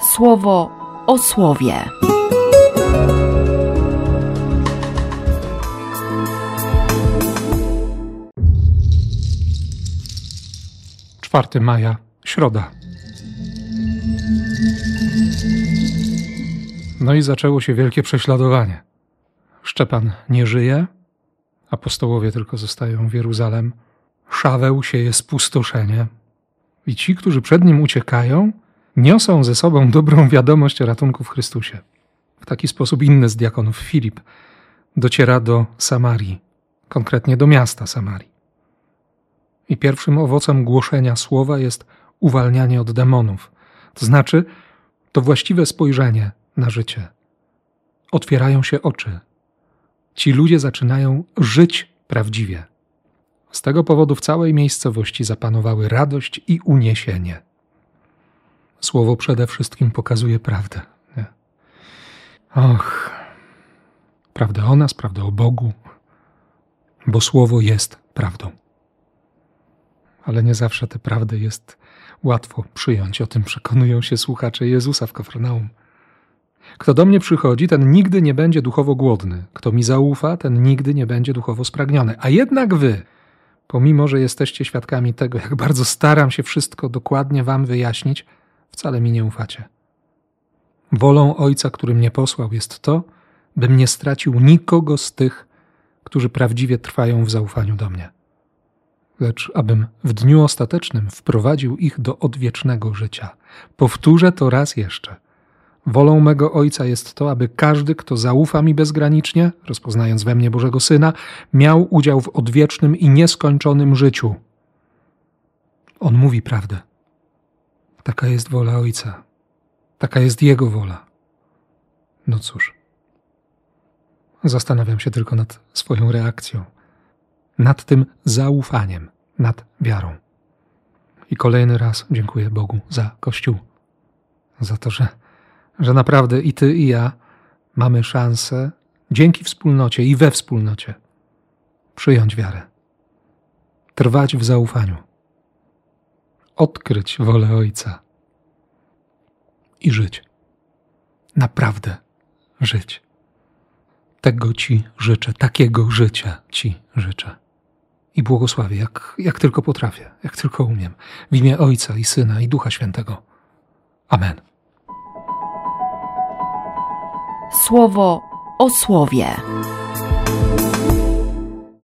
słowo o słowie. 4 maja, środa. No i zaczęło się wielkie prześladowanie. Szczepan nie żyje, apostołowie tylko zostają w Jeruzalem. Szaweł sieje spustoszenie. I ci, którzy przed nim uciekają, niosą ze sobą dobrą wiadomość o ratunku w Chrystusie. W taki sposób inny z diakonów, Filip, dociera do Samarii, konkretnie do miasta Samarii. I pierwszym owocem głoszenia słowa jest uwalnianie od demonów, to znaczy to właściwe spojrzenie na życie. Otwierają się oczy. Ci ludzie zaczynają żyć prawdziwie. Z tego powodu w całej miejscowości zapanowały radość i uniesienie. Słowo przede wszystkim pokazuje prawdę. Nie? Och, prawdę o nas, prawdę o Bogu, bo Słowo jest prawdą. Ale nie zawsze tę prawdę jest łatwo przyjąć. O tym przekonują się słuchacze Jezusa w Kafranaum. Kto do mnie przychodzi, ten nigdy nie będzie duchowo głodny. Kto mi zaufa, ten nigdy nie będzie duchowo spragniony. A jednak wy, pomimo że jesteście świadkami tego, jak bardzo staram się wszystko dokładnie wam wyjaśnić, wcale mi nie ufacie. Wolą Ojca, który mnie posłał, jest to, bym nie stracił nikogo z tych, którzy prawdziwie trwają w zaufaniu do mnie, lecz abym w dniu ostatecznym wprowadził ich do odwiecznego życia. Powtórzę to raz jeszcze. Wolą mego Ojca jest to, aby każdy, kto zaufa mi bezgranicznie, rozpoznając we mnie Bożego Syna, miał udział w odwiecznym i nieskończonym życiu. On mówi prawdę. Taka jest wola Ojca. Taka jest Jego wola. No cóż. Zastanawiam się tylko nad swoją reakcją, nad tym zaufaniem, nad wiarą. I kolejny raz dziękuję Bogu za Kościół, za to, że, że naprawdę i Ty, i ja mamy szansę dzięki wspólnocie i we wspólnocie przyjąć wiarę, trwać w zaufaniu, odkryć wolę Ojca i żyć. Naprawdę żyć. Tego Ci życzę, takiego życia Ci życzę. I błogosławię, jak, jak tylko potrafię, jak tylko umiem. W imię Ojca i Syna i Ducha Świętego. Amen. Słowo o słowie.